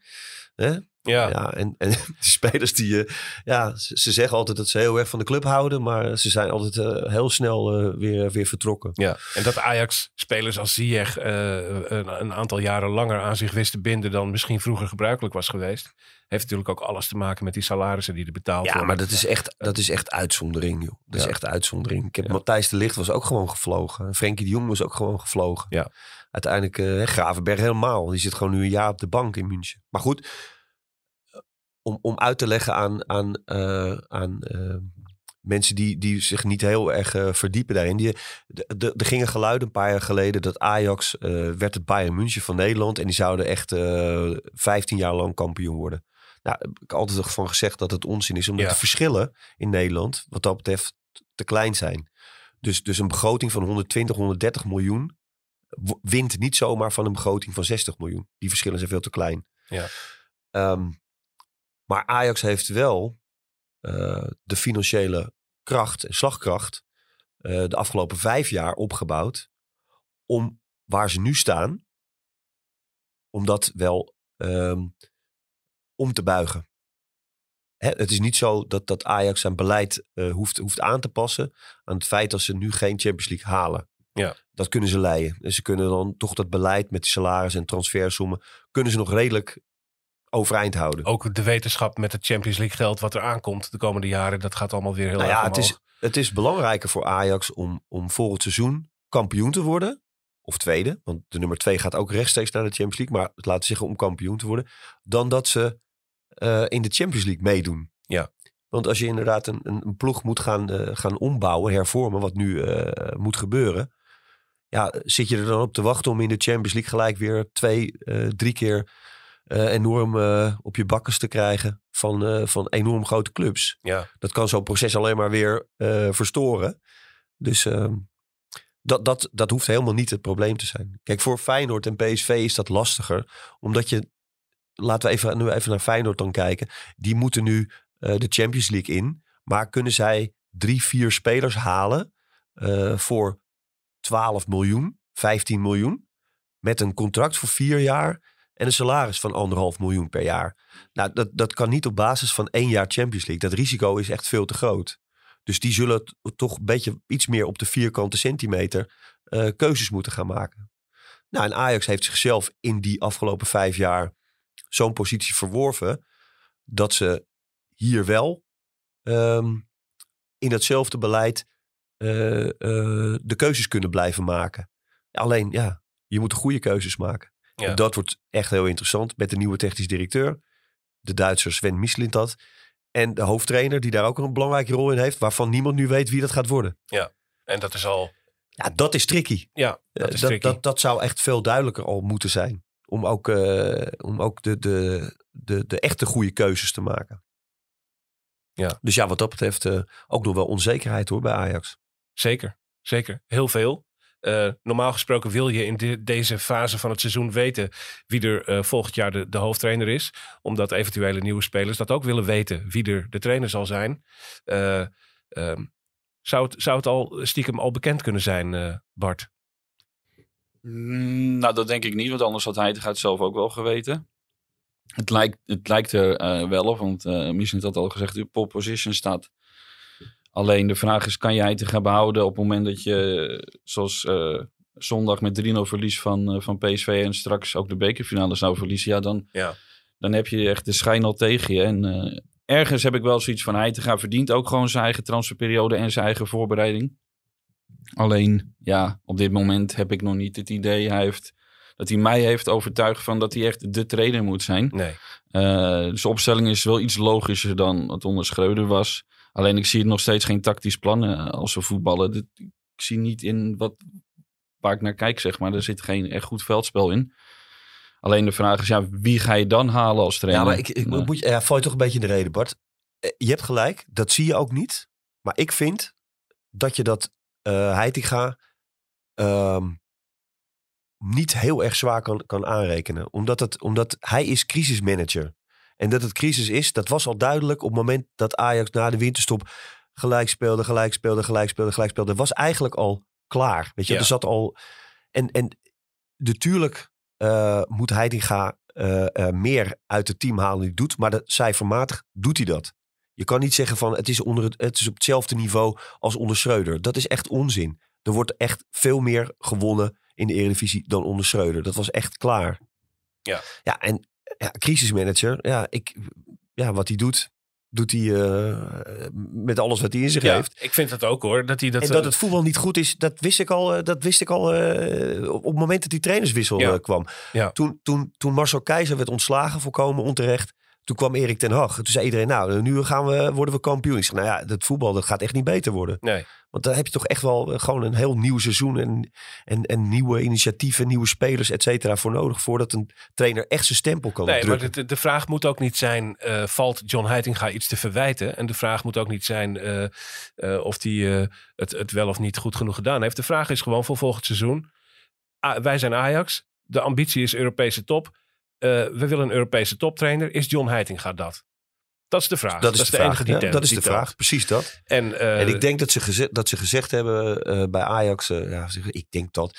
Ja, Ja, en, en die spelers die, eh, ja, ze, ze zeggen altijd dat ze heel erg van de club houden, maar ze zijn altijd eh, heel snel eh, weer, weer vertrokken. Ja, en dat Ajax-spelers als Ziyech een, een aantal jaren langer aan zich wist te binden dan misschien vroeger gebruikelijk was geweest, heeft natuurlijk ook alles te maken met die salarissen die er betaald Ja, worden. maar dat is echt, dat is echt uitzondering, joh. Dat is Ja. echt uitzondering. Ik heb Ja. Matthijs de Ligt was ook gewoon gevlogen. Frenkie de Jong was ook gewoon gevlogen. Ja. Uiteindelijk Gravenberg helemaal. Die zit gewoon nu een jaar op de bank in München. Maar goed, om, om uit te leggen aan, aan, eh, aan eh, mensen die, die zich niet heel erg eh, verdiepen daarin. Die, er gingen geluiden een paar jaar geleden dat Ajax werd het Bayern München van Nederland. En die zouden echt eh 15 jaar lang kampioen worden. Nou, heb ik altijd van gezegd dat het onzin is. Omdat Ja. de verschillen in Nederland, wat dat betreft, te klein zijn. Dus, dus een begroting van 120, 130 miljoen wint niet zomaar van een begroting van 60 miljoen. Die verschillen zijn veel te klein. Ja. Ehm, maar Ajax heeft wel eh, de financiële kracht en slagkracht eh, de afgelopen vijf jaar opgebouwd om waar ze nu staan, om dat wel ehm, om te buigen. Hè, het is niet zo dat, dat Ajax zijn beleid eh, hoeft, hoeft aan te passen aan het feit dat ze nu geen Champions League halen. Ja. Dat kunnen ze leiden. En ze kunnen dan toch dat beleid met die salaris en transfersommen, kunnen ze nog redelijk overeind houden. Ook de wetenschap met het Champions League geld wat er aankomt de komende jaren, dat gaat allemaal weer heel Nou erg ja, het is, het is belangrijker voor Ajax om, om volgend seizoen kampioen te worden. Of tweede, want de nummer twee gaat ook rechtstreeks naar de Champions League. Maar laten we zeggen om kampioen te worden. Dan dat ze eh, in de Champions League meedoen. Ja. Want als je inderdaad een, een, een ploeg moet gaan, eh, gaan ombouwen, hervormen, wat nu eh, moet gebeuren. Ja, zit je er dan op te wachten om in de Champions League gelijk weer twee, drie keer eh, enorm eh, op je bakkes te krijgen van, eh, van enorm grote clubs Ja, dat kan zo'n proces alleen maar weer verstoren. Dus ehm, dat, dat, dat hoeft helemaal niet het probleem te zijn. Kijk, voor Feyenoord en PSV is dat lastiger. Omdat je, laten we even, nu even naar Feyenoord dan kijken. Die moeten nu de Champions League in. Maar kunnen zij drie, vier spelers halen voor 12 miljoen, 15 miljoen. Met een contract voor vier jaar en een salaris van anderhalf miljoen per jaar. Nou, dat, dat kan niet op basis van één jaar Champions League. Dat risico is echt veel te groot. Dus die zullen toch een beetje iets meer op de vierkante centimeter eh, keuzes moeten gaan maken. Nou, en Ajax heeft zichzelf in die afgelopen vijf jaar zo'n positie verworven dat ze hier wel ehm, in hetzelfde beleid eh, eh, de keuzes kunnen blijven maken. Alleen, ja, je moet de goede keuzes maken. Ja. Dat wordt echt heel interessant met de nieuwe technisch directeur. De Duitser Sven Mislintat. En de hoofdtrainer die daar ook een belangrijke rol in heeft. Waarvan niemand nu weet wie dat gaat worden. en dat is al, Ja, dat is tricky. ja, dat Eh, is dat, tricky. dat, dat zou echt veel duidelijker al moeten zijn. Om ook, eh, om ook de, de, de, de echte goede keuzes te maken. Ja. Dus ja, wat dat betreft eh, ook nog wel onzekerheid hoor bij Ajax. Zeker, zeker. Heel veel. Eh, normaal gesproken wil je in de- deze fase van het seizoen weten wie er eh, volgend jaar de, de hoofdtrainer is. Omdat eventuele nieuwe spelers dat ook willen weten wie er de trainer zal zijn. Eh, ehm, zou, het, zou het al stiekem al bekend kunnen zijn, Bart? Mm, nou, dat denk ik niet, want anders had hij het zelf ook wel geweten. Het lijkt, het lijkt er wel op, want uh, had al gezegd, pole position staat. Alleen de vraag is, kan jij het gaan behouden op het moment dat je, zoals eh, zondag met 3-0 verlies van, eh, van PSV en straks ook de bekerfinale zou verliezen. Ja, dan, Ja. dan heb je echt de schijn al tegen je. En eh, ergens heb ik wel zoiets van, hij te gaan verdient ook gewoon zijn eigen transferperiode en zijn eigen voorbereiding. Alleen, ja, op dit moment heb ik nog niet het idee hij heeft, dat hij mij heeft overtuigd van dat hij echt de trainer moet zijn. Nee. Uh, dus de opstelling is wel iets logischer dan het onder Schreuder was. Alleen ik zie nog steeds geen tactisch plan eh, als we voetballen. Ik zie niet in wat, waar ik naar kijk, zeg maar. Er zit geen echt goed veldspel in. Alleen de vraag is, ja, wie ga je dan halen als trainer? Ja, maar ik, ik Nee. moet, je- ja, val je toch een beetje in de reden, Bart. Eh, Je hebt gelijk, dat zie je ook niet. Maar ik vind dat je dat eh Heitinga ehm, niet heel erg zwaar kan, kan aanrekenen. Omdat, het, omdat hij is crisismanager. En dat het crisis is, dat was al duidelijk op het moment dat Ajax na de winterstop gelijk speelde, gelijk speelde, gelijk speelde, gelijk speelde. Dat was eigenlijk al klaar. Weet je, Ja. er zat al... En, en natuurlijk eh, moet Heitinga eh, eh, meer uit het team halen hij doet. Maar de, cijfermatig doet hij dat. Je kan niet zeggen van het is, onder het, het is op hetzelfde niveau als onder Schreuder. Dat is echt onzin. Er wordt echt veel meer gewonnen in de Eredivisie dan onder Schreuder. Dat was echt klaar. Ja. Ja, en ja, crisismanager. Ja, ik, ja, wat hij doet, doet hij eh, met alles wat hij in zich Ja, heeft. ik vind dat ook hoor. Dat hij dat, en dat eh, het voetbal niet goed is, dat wist ik al, eh, dat wist ik al op het moment dat die trainerswissel Ja. kwam. Ja. Toen, toen, toen Marcel Keizer werd ontslagen, volkomen onterecht. Toen kwam Erik ten Hag. Toen zei iedereen, nou, nu gaan we, worden we kampioen. Ik zeg, nou ja, dat voetbal dat gaat echt niet beter worden. Nee. Want dan heb je toch echt wel eh, gewoon een heel nieuw seizoen en, en, en nieuwe initiatieven, nieuwe spelers, et cetera, voor nodig. Voordat een trainer echt zijn stempel kan Nee, maar drukken. de, de vraag moet ook niet zijn, eh, valt John Heitinga iets te verwijten? En de vraag moet ook niet zijn eh, of hij het, het wel of niet goed genoeg gedaan heeft. De vraag is gewoon voor volgend seizoen. Ah, wij zijn Ajax. De ambitie is Europese top. Eh, we willen een Europese toptrainer. Is John Heitinga dat? Dat is de vraag. dat is de, de vraag. enige die Ja, telt- dat is de telt. vraag, precies dat. En, eh, En ik denk dat ze, geze- dat ze gezegd hebben eh, bij Ajax. ja, ik denk dat.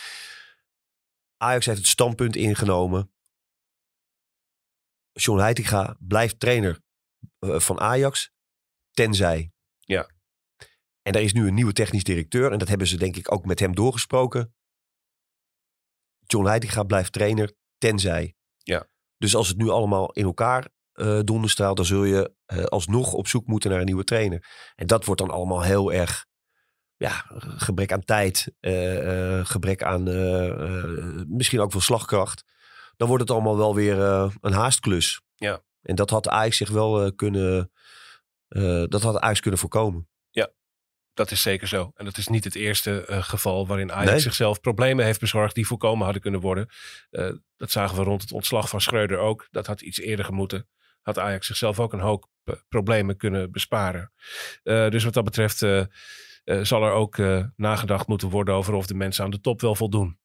Ajax heeft het standpunt ingenomen. John Heitinga blijft trainer van Ajax. Tenzij. Ja. En er is nu een nieuwe technisch directeur. En dat hebben ze denk ik ook met hem doorgesproken. John Heitinga blijft trainer. Tenzij. Ja. Dus als het nu allemaal in elkaar eh donderstraalt. Dan zul je eh, alsnog op zoek moeten naar een nieuwe trainer. En dat wordt dan allemaal heel erg ja, gebrek aan tijd, eh, gebrek aan misschien ook wel slagkracht. Dan wordt het allemaal wel weer een haastklus. Ja. En dat had Ajax zich wel kunnen, dat had Ajax kunnen voorkomen. Dat is zeker zo. En dat is niet het eerste eh, geval waarin Ajax Nee. zichzelf problemen heeft bezorgd die voorkomen hadden kunnen worden. Eh, dat zagen we rond het ontslag van Schreuder ook. Dat had iets eerder gemoeten. Had Ajax zichzelf ook een hoop eh, problemen kunnen besparen. Dus wat dat betreft zal er ook nagedacht moeten worden over of de mensen aan de top wel voldoen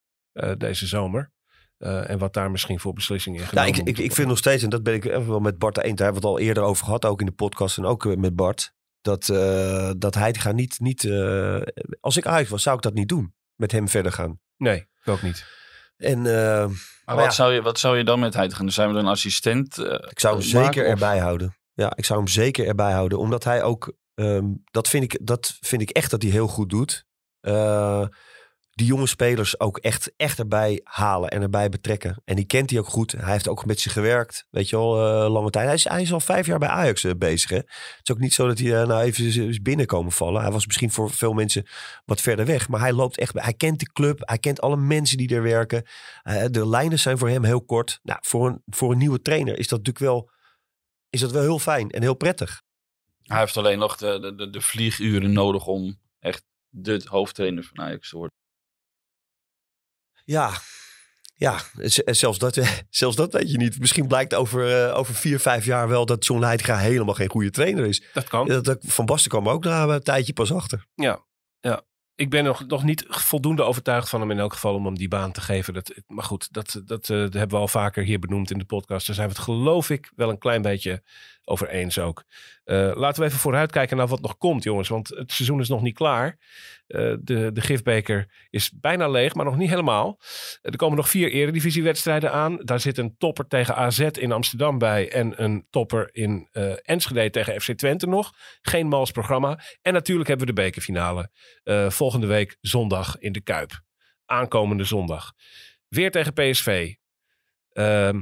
deze zomer. En wat daar misschien voor beslissingen in Ja, genomen ik, ik, vind nog steeds, en dat ben ik even wel met Bart eens, daar hebben we het al eerder over gehad, ook in de podcast en ook met Bart, dat, eh dat hij gaat niet, niet eh, als ik Ajax was, zou ik dat niet doen. Met hem verder gaan. Nee, ik ook niet. En eh, Maar Maar wat, ja. zou je, wat zou je dan met Heitinga? Zijn we dan een assistent? Ik zou hem zeker maken of- erbij houden. Ja, ik zou hem zeker erbij houden. Omdat hij ook, ehm, dat, vind ik, dat vind ik echt dat hij heel goed doet. Die jonge spelers ook echt, echt erbij halen en erbij betrekken. En die kent hij ook goed. Hij heeft ook met ze gewerkt. Weet je wel, eh, lange tijd. Hij is, al vijf jaar bij Ajax eh, bezig. Hè? Het is ook niet zo dat hij eh, nou even is- binnenkomen vallen. Hij was misschien voor veel mensen wat verder weg. Maar hij loopt echt. Hij kent de club. Hij kent alle mensen die er werken. De lijnen zijn voor hem heel kort. Nou, voor een, voor een nieuwe trainer is dat natuurlijk wel, is dat wel heel fijn en heel prettig. Hij heeft alleen nog de, de, de vlieguren nodig om echt de hoofdtrainer van Ajax te worden. Ja, ja zelfs, dat, zelfs dat weet je niet. Misschien blijkt over, eh, over vier, vijf jaar wel dat John Heitinga helemaal geen goede trainer is. Dat kan. Dat, dat- Van Basten kwam ook na een tijdje pas achter. ik ben nog, nog niet voldoende overtuigd van hem in elk geval om hem die baan te geven. Dat, maar goed, dat, dat, eh, dat hebben we al vaker hier benoemd in de podcast. Daar zijn we het geloof ik wel een klein beetje over eens ook. Eh, laten we even vooruitkijken naar wat nog komt jongens. Want het seizoen is nog niet klaar. Eh, de, de gifbeker is bijna leeg, maar nog niet helemaal. Eh, er komen nog vier eredivisiewedstrijden aan. Daar zit een topper tegen AZ in Amsterdam bij. En een topper in Enschede tegen FC Twente nog. Geen mals programma. En natuurlijk hebben we de bekerfinale. Volgende week zondag in de Kuip. Aankomende zondag. Weer tegen PSV. Ehm,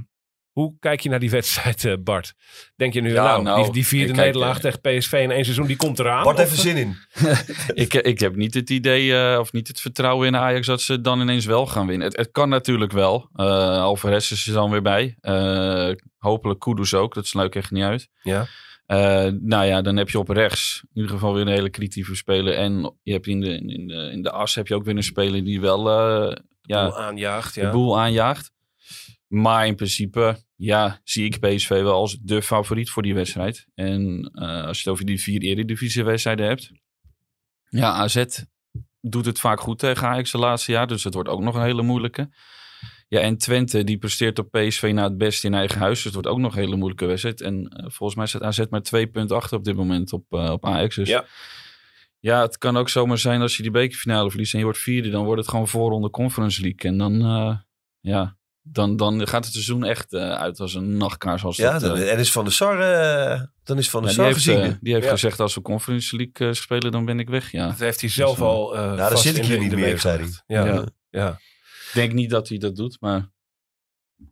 hoe kijk je naar die wedstrijd, eh, Bart? Denk je nu, Ja, nou, nou, die, die vierde nederlaag eh, tegen PSV in één seizoen, die komt eraan? Bart Of, even zin in. ik, ik heb niet het idee eh, of niet het vertrouwen in Ajax dat ze dan ineens wel gaan winnen. Het, het kan natuurlijk wel. Eh Alvarez is er dan weer bij. Eh, hopelijk Kudus ook. Dat sluit echt niet uit. Ja. Eh, nou ja, dan heb je op rechts in ieder geval weer een hele creatieve speler. En je hebt in de, in de, in de as heb je ook weer een speler die wel eh, ja, Boel aanjaagt. de Ja. boel aanjaagt. Maar in principe, ja, zie ik PSV wel als de favoriet voor die wedstrijd. En eh, als je het over die vier eredivisiewedstrijden hebt. Ja, AZ doet het vaak goed tegen Ajax de laatste jaar. Dus het wordt ook nog een hele moeilijke. Ja, en Twente die presteert op PSV na het beste in eigen huis. Dus het wordt ook nog een hele moeilijke wedstrijd. En eh, volgens mij staat AZ maar twee punten achter op dit moment op, eh, op Ajax. Dus Ja. ja, het kan ook zomaar zijn als je die bekerfinale verliest en je wordt vierde. Dan wordt het gewoon voorronde Conference League. En dan, ja, dan, dan gaat het seizoen echt eh, uit als een nachtkaars. Als Ja, dat, dan, eh, en is Van der Sar, eh, dan is Van der ja, Sar die heeft, gezien. die heeft Ja. gezegd als we Conference League spelen, dan ben ik weg. Ja. Dat heeft hij zelf Dus, al eh dan vast zit ik in hier de- in niet de meer, zei. Ja. Ja. Ja. Ik denk niet dat hij dat doet, maar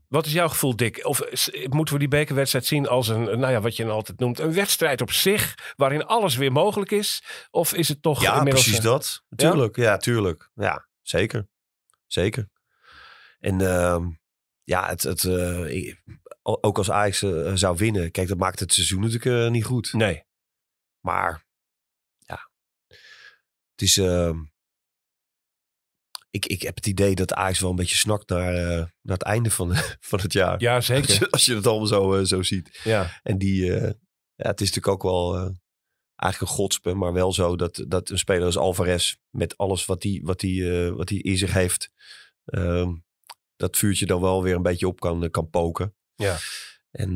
Wat is jouw gevoel, Dick? Of moeten we die bekerwedstrijd zien als een, nou ja, wat je dan altijd noemt, een wedstrijd op zich, waarin alles weer mogelijk is? Of is het toch Ja, precies een- dat. Tuurlijk, ja, tuurlijk. Ja, zeker. Zeker. En ehm, ja, het, het, eh, ook als Ajax eh, zou winnen, kijk, dat maakt het seizoen natuurlijk eh, niet goed. Nee. Maar ja, het is. ehm, ik, ik heb het idee dat Ajax wel een beetje snakt naar, naar het einde van, van het jaar. Ja, Als zeker. je, als je het allemaal zo, zo ziet. Ja. En die, ja, het is natuurlijk ook wel eigenlijk een godspe, maar wel zo dat, dat een speler als Alvarez met alles wat hij wat die, wat die in zich heeft, ehm, dat vuurtje dan wel weer een beetje op kan, kan poken. Ja. En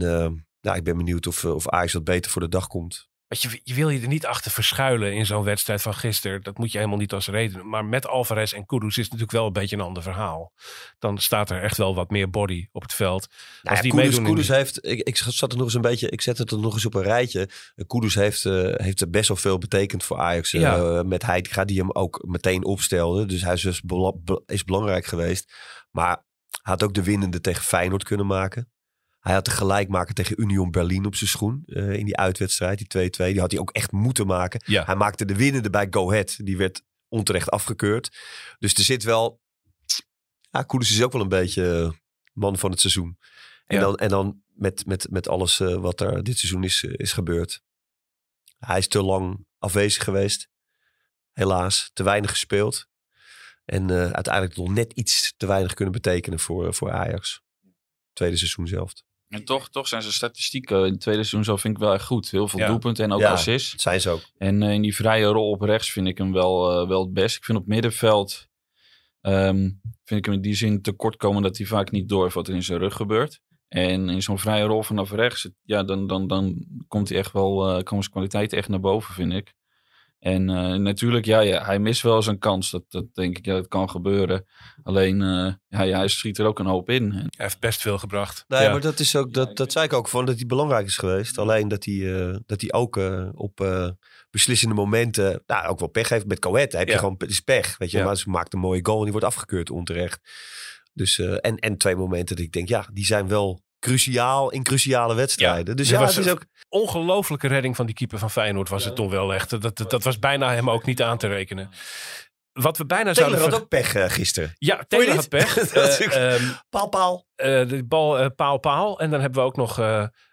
ja, ik ben benieuwd of, eh, of Ajax wat beter voor de dag komt. Want je, je wil je er niet achter verschuilen in zo'n wedstrijd van gisteren. Dat moet je helemaal niet als reden. Maar met Alvarez en Kudus is het natuurlijk wel een beetje een ander verhaal. Dan staat er echt wel wat meer body op het veld. Nou ja, die Kudus, Kudus heeft, ik, ik zat er nog eens een beetje, ik zet het er nog eens op een rijtje. Eh, Kudus heeft, eh, heeft er best wel veel betekend voor Ajax. eh, Ja. met hij gaat die hem ook meteen opstelde. Dus hij is, dus bela- is belangrijk geweest. Maar had ook de winnende tegen Feyenoord kunnen maken. Hij had de gelijkmaker tegen Union Berlin op zijn schoen. eh, in die uitwedstrijd, die 2-2. Die had hij ook echt moeten maken. Ja. Hij maakte de winnende bij Go Ahead. Die werd onterecht afgekeurd. Dus er zit wel... Ja, is ook wel een beetje eh, man van het seizoen. En Ja. dan, en dan met, met, met alles eh, wat er dit seizoen is, is gebeurd. Hij is te lang afwezig geweest. Helaas, te weinig gespeeld. En eh, uiteindelijk nog net iets te weinig kunnen betekenen voor, voor Ajax. Tweede seizoen zelf. en toch, toch zijn zijn statistieken in het tweede seizoen zo vind ik wel echt goed. Heel veel Ja. doelpunten en ook Ja. assists. Zijn ze ook. En eh, in die vrije rol op rechts vind ik hem wel, eh, wel het best. Ik vind op middenveld ehm, vind ik hem in die zin tekort komen dat hij vaak niet door heeft wat er in zijn rug gebeurt. En in zo'n vrije rol vanaf rechts, ja, dan, dan, dan komt hij echt wel, eh komen zijn kwaliteiten echt naar boven, vind ik. En eh, natuurlijk, ja, ja, hij mist wel zijn kans. Dat, dat denk ik, ja, dat kan gebeuren. Alleen, eh, ja, ja, hij schiet er ook een hoop in. En Hij heeft best veel gebracht. Nee, Ja. maar dat, is ook, dat, dat zei ik ook van dat hij belangrijk is geweest. Alleen dat hij, eh, dat hij ook eh, op eh, beslissende momenten nou, ook wel pech heeft. Met Coët heb je Ja. gewoon het is pech. Weet je, Ja. maar ze maakt een mooie goal en die wordt afgekeurd onterecht. Dus, eh, en, en twee momenten dat ik denk, ja, die zijn wel cruciaal in cruciale wedstrijden. dus ja, was het is ook... Ongelofelijke redding van die keeper van Feyenoord was het toch wel echt. Dat, dat, dat was bijna hem ook niet aan te rekenen. Wat we bijna Taylor zouden... had ook pech eh, gisteren. Ja, Taylor had pech. Eh, ehm, Paal, paal. eh, de bal paal, paal. En dan hebben we ook nog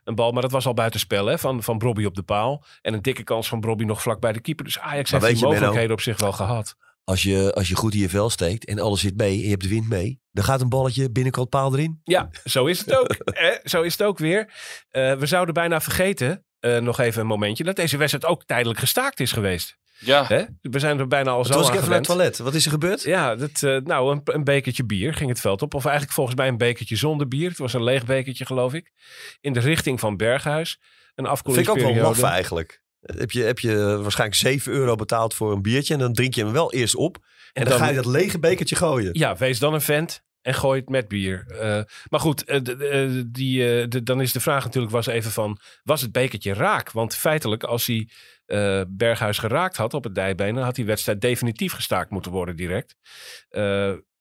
een bal, maar dat was al buitenspel hè, van, van Brobby op de paal. En een dikke kans van Brobby nog vlak bij de keeper. Dus Ajax Maar heeft die mogelijkheden op zich wel gehad. Als je, als je goed in je vel steekt en alles zit mee en je hebt de wind mee, dan gaat een balletje binnenkant paal erin. Ja, zo is het ook. eh, zo is het ook weer. Eh, we zouden bijna vergeten, eh, nog even een momentje, dat deze wedstrijd ook tijdelijk gestaakt is geweest. ja, Hè? We zijn er bijna al Toen zo was ik even naar het toilet. Wat is er gebeurd? Ja, dat, eh, nou, een, een bekertje bier ging het veld op. Of eigenlijk volgens mij een bekertje zonder bier. Het was een leeg bekertje, geloof ik. In de richting van Berghuis. Een Vind ik ook afkoelingsperiode. wel eigenlijk. Heb je, heb je waarschijnlijk 7 euro betaald voor een biertje en dan drink je hem wel eerst op. En, dan, ga je dat lege bekertje gooien. Ja, wees dan een vent en gooi het met bier. Eh, maar goed, eh, eh, die, eh, dan is de vraag natuurlijk was even van... Was het bekertje raak? Want feitelijk, als hij eh, Berghuis geraakt had op het dijbeen... dan had die wedstrijd definitief gestaakt moeten worden direct. Eh,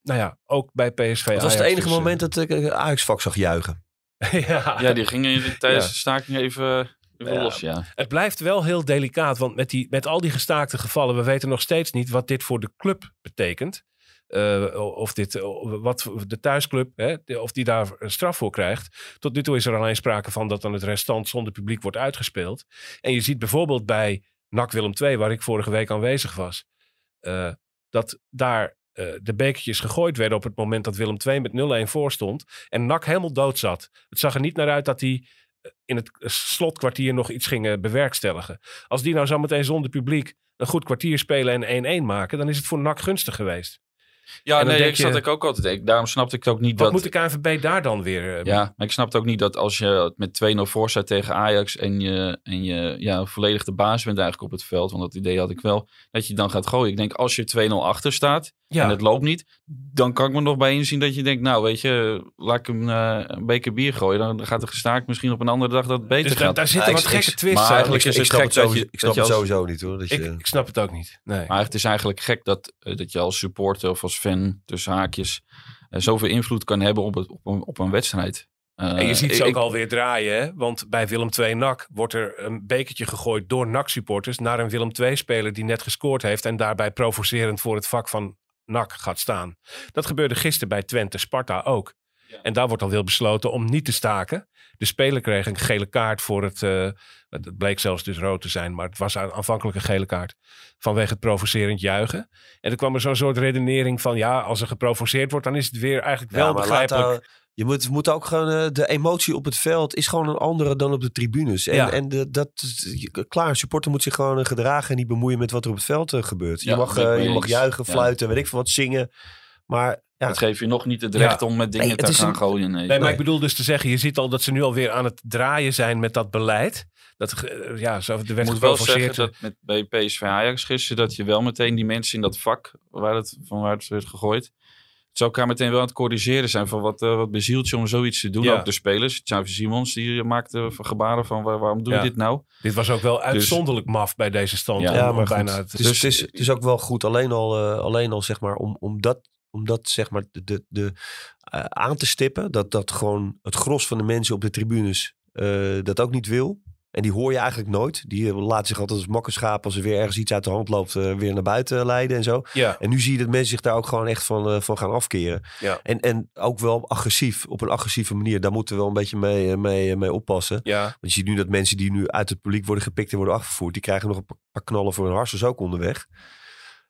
nou ja, ook bij PSV Het was het enige dus, moment dat ik eh, Ajax vak zag juichen. ja, ja, die gingen tijdens Ja. de staking even. Los, ja. Het blijft wel heel delicaat, want met, die, met al die gestaakte gevallen, we weten nog steeds niet wat dit voor de club betekent. eh, of, dit, wat de thuisclub, hè, de- of die daar een straf voor krijgt. Tot nu toe is er alleen sprake van dat dan het restant zonder publiek wordt uitgespeeld. En je ziet bijvoorbeeld bij NAC Willem II, waar ik vorige week aanwezig was, eh, dat daar eh, de bekertjes gegooid werden op het moment dat Willem II met 0-1 voor stond. En NAC helemaal dood zat. Het zag er niet naar uit dat die eh, in het slotkwartier nog iets gingen bewerkstelligen. Als die nou zo meteen zonder publiek een goed kwartier spelen en 1-1 maken, dan is het voor NAC gunstig geweest. Ja, nee, ik zat ik ook altijd. Ik, daarom snapte ik ook niet Wat dat... moet de KNVB daar dan weer... eh, Ja, maar ik snapte ook niet dat als je met 2-0 voor staat tegen Ajax en je, en je ja, volledig de baas bent eigenlijk op het veld, want dat idee had ik wel, dat je dan gaat gooien. Ik denk als je 2-0 achter staat Ja. en het loopt niet, dan kan ik me nog bij inzien dat je denkt, nou weet je, laat ik hem eh, een beker bier gooien. Dan gaat er gestaakt misschien op een andere dag dat het beter Dus gaat. daar zitten wat gekke twists maar eigenlijk Ik, is het snap gek het, dat sowieso, je- ik snap dat het je als- sowieso niet hoor. Dat ik, je, ik snap het ook niet. Nee. Maar het is eigenlijk gek dat, eh, dat je als supporter of als fan, tussen haakjes, eh, zoveel invloed kan hebben op, het, op, een, op een wedstrijd. Eh, En je ziet ze ik- ook alweer draaien, hè? want bij Willem II NAC wordt er een bekertje gegooid door NAC-supporters naar een Willem II-speler die net gescoord heeft en daarbij provocerend voor het vak van NAC gaat staan. Dat gebeurde gisteren bij Twente Sparta ook. En daar wordt al wel besloten om niet te staken. De speler kreeg een gele kaart voor het. eh, het bleek zelfs dus rood te zijn, maar het was aan- aanvankelijk een gele kaart. Vanwege het provocerend juichen. En er kwam er zo'n soort redenering van: ja, als er geprovoceerd wordt, dan is het weer eigenlijk wel Ja, begrijpelijk. je moet, moet ook gewoon, eh, de emotie op het veld is gewoon een andere dan op de tribunes. En, Ja. en de, dat, klaar, supporter moet zich gewoon eh, gedragen en niet bemoeien met wat er op het veld gebeurt. Je mag, je mag juichen, fluiten, weet ik veel wat, zingen. Maar ja, Dat geeft je nog niet het recht Ja. om met dingen Nee, het te gaan een- gooien. Nee. Nee, maar ik bedoel dus te zeggen, je ziet al dat ze nu alweer aan het draaien zijn met dat beleid. Dat, eh, ja, zo, er werd moet wel zeggen dat met, bij PSV Ajax gisteren... dat je wel meteen die mensen in dat vak waar het, van waar het werd gegooid... ze elkaar meteen wel aan het corrigeren zijn... van wat, eh, wat bezielt je om zoiets te doen. Ja. Ook de spelers. Xavi Simons die maakte van gebaren van... waar- waarom doe je Ja. dit nou? Dit was ook wel uitzondelijk maf bij deze stand. Ja, maar bijna het, Het is, Dus- het, is, het is ook wel goed, alleen al, eh, alleen al zeg maar, om, om dat, om dat zeg maar, de, de, de, eh, aan te stippen. Dat, dat gewoon het gros van de mensen op de tribunes eh, dat ook niet wil. En die hoor je eigenlijk nooit. Die eh, laten zich altijd als makkerschaap als er weer ergens iets uit de hand loopt, weer naar buiten leiden en zo. ja, En nu zie je dat mensen zich daar ook gewoon echt van, van gaan afkeren. Ja. En, en ook wel agressief, op een agressieve manier. Daar moeten we wel een beetje mee, mee, mee oppassen. ja, Want je ziet nu dat mensen die nu uit het publiek worden gepikt en worden afgevoerd, die krijgen nog een paar knallen voor hun harsers ook onderweg.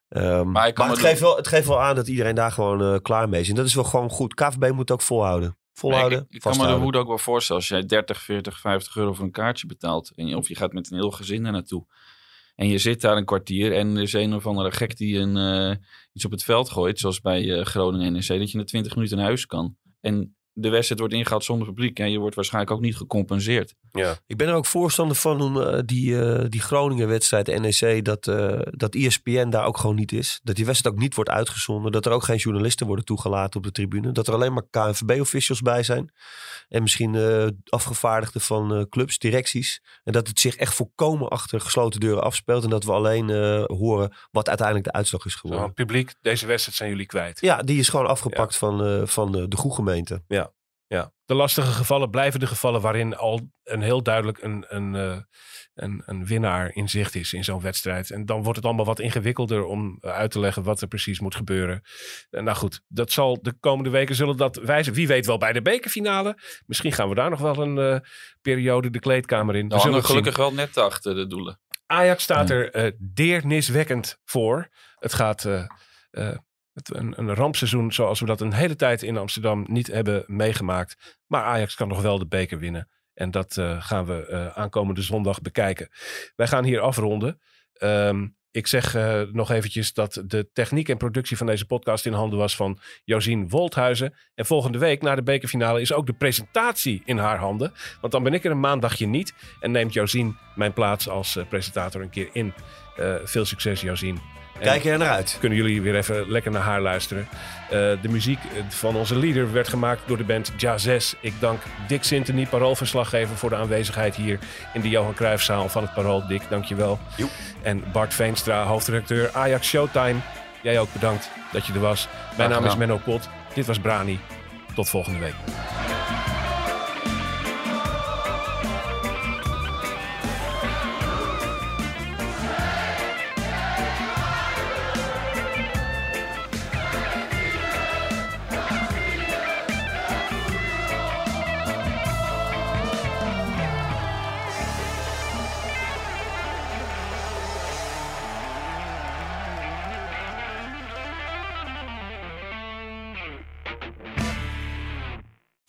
Ehm, maar het, geeft wel, het geeft wel aan dat iedereen daar gewoon eh, klaar mee is. En dat is wel gewoon goed. KVB moet ook volhouden. Volhouden, Nee, ik, ik kan me de woede ook wel voorstellen. Als jij 30, 40, 50 euro voor een kaartje betaalt... En je, of je gaat met een heel gezin er naartoe... en je zit daar een kwartier... en er is een of andere gek die een, eh, iets op het veld gooit... zoals bij eh, Groningen NEC... dat je na 20 minuten naar huis kan. En de wedstrijd wordt ingehaald zonder publiek... en je wordt waarschijnlijk ook niet gecompenseerd. Ja. Ik ben er ook voorstander van om eh, die, eh, die Groningen-wedstrijd NEC, dat, eh dat ESPN daar ook gewoon niet is. Dat die wedstrijd ook niet wordt uitgezonden. Dat er ook geen journalisten worden toegelaten op de tribune. Dat er alleen maar KNVB-officials bij zijn. En misschien afgevaardigden van clubs, directies. En dat het zich echt volkomen achter gesloten deuren afspeelt. En dat we alleen horen wat uiteindelijk de uitslag is Zo, geworden. publiek, deze wedstrijd zijn jullie kwijt. Ja, die is gewoon afgepakt van, van eh, de goede gemeente. Ja. De lastige gevallen blijven de gevallen waarin al een heel duidelijk een, een, eh, een, een winnaar in zicht is in zo'n wedstrijd. En dan wordt het allemaal wat ingewikkelder om eh, uit te leggen wat er precies moet gebeuren. En nou goed, dat zal de komende weken zullen dat wijzen. Wie weet wel bij de bekerfinale. Misschien gaan we daar nog wel een eh, periode de kleedkamer in. We Nou, zullen het zien. gelukkig wel net achter de doelen. Ajax staat Ja. er eh deerniswekkend voor. Het gaat eh, eh, een, een rampseizoen zoals we dat een hele tijd in Amsterdam niet hebben meegemaakt. Maar Ajax kan nog wel de beker winnen. En dat eh, gaan we eh, aankomende zondag bekijken. Wij gaan hier afronden. Ehm, ik zeg eh, nog eventjes dat de techniek en productie van deze podcast in handen was van Josien Wolthuizen. En volgende week na de bekerfinale is ook de presentatie in haar handen. Want dan ben ik er een maandagje niet en neemt Josien mijn plaats als presentator een keer in. Eh, veel succes Josien. En Kijk er naar uit. kunnen jullie weer even lekker naar haar luisteren. Eh, de muziek eh, van onze leader werd gemaakt door de band Jazz. Ik dank Dick Sintony, paroolverslaggever, voor de aanwezigheid hier in de Johan Cruijffzaal van het Parool. Dick, dankjewel. Joep. En Bart Veenstra, hoofdredacteur Ajax Showtime. Jij ook bedankt dat je er was. Mijn naam is. Menno Pot. Dit was Brani. Tot volgende week.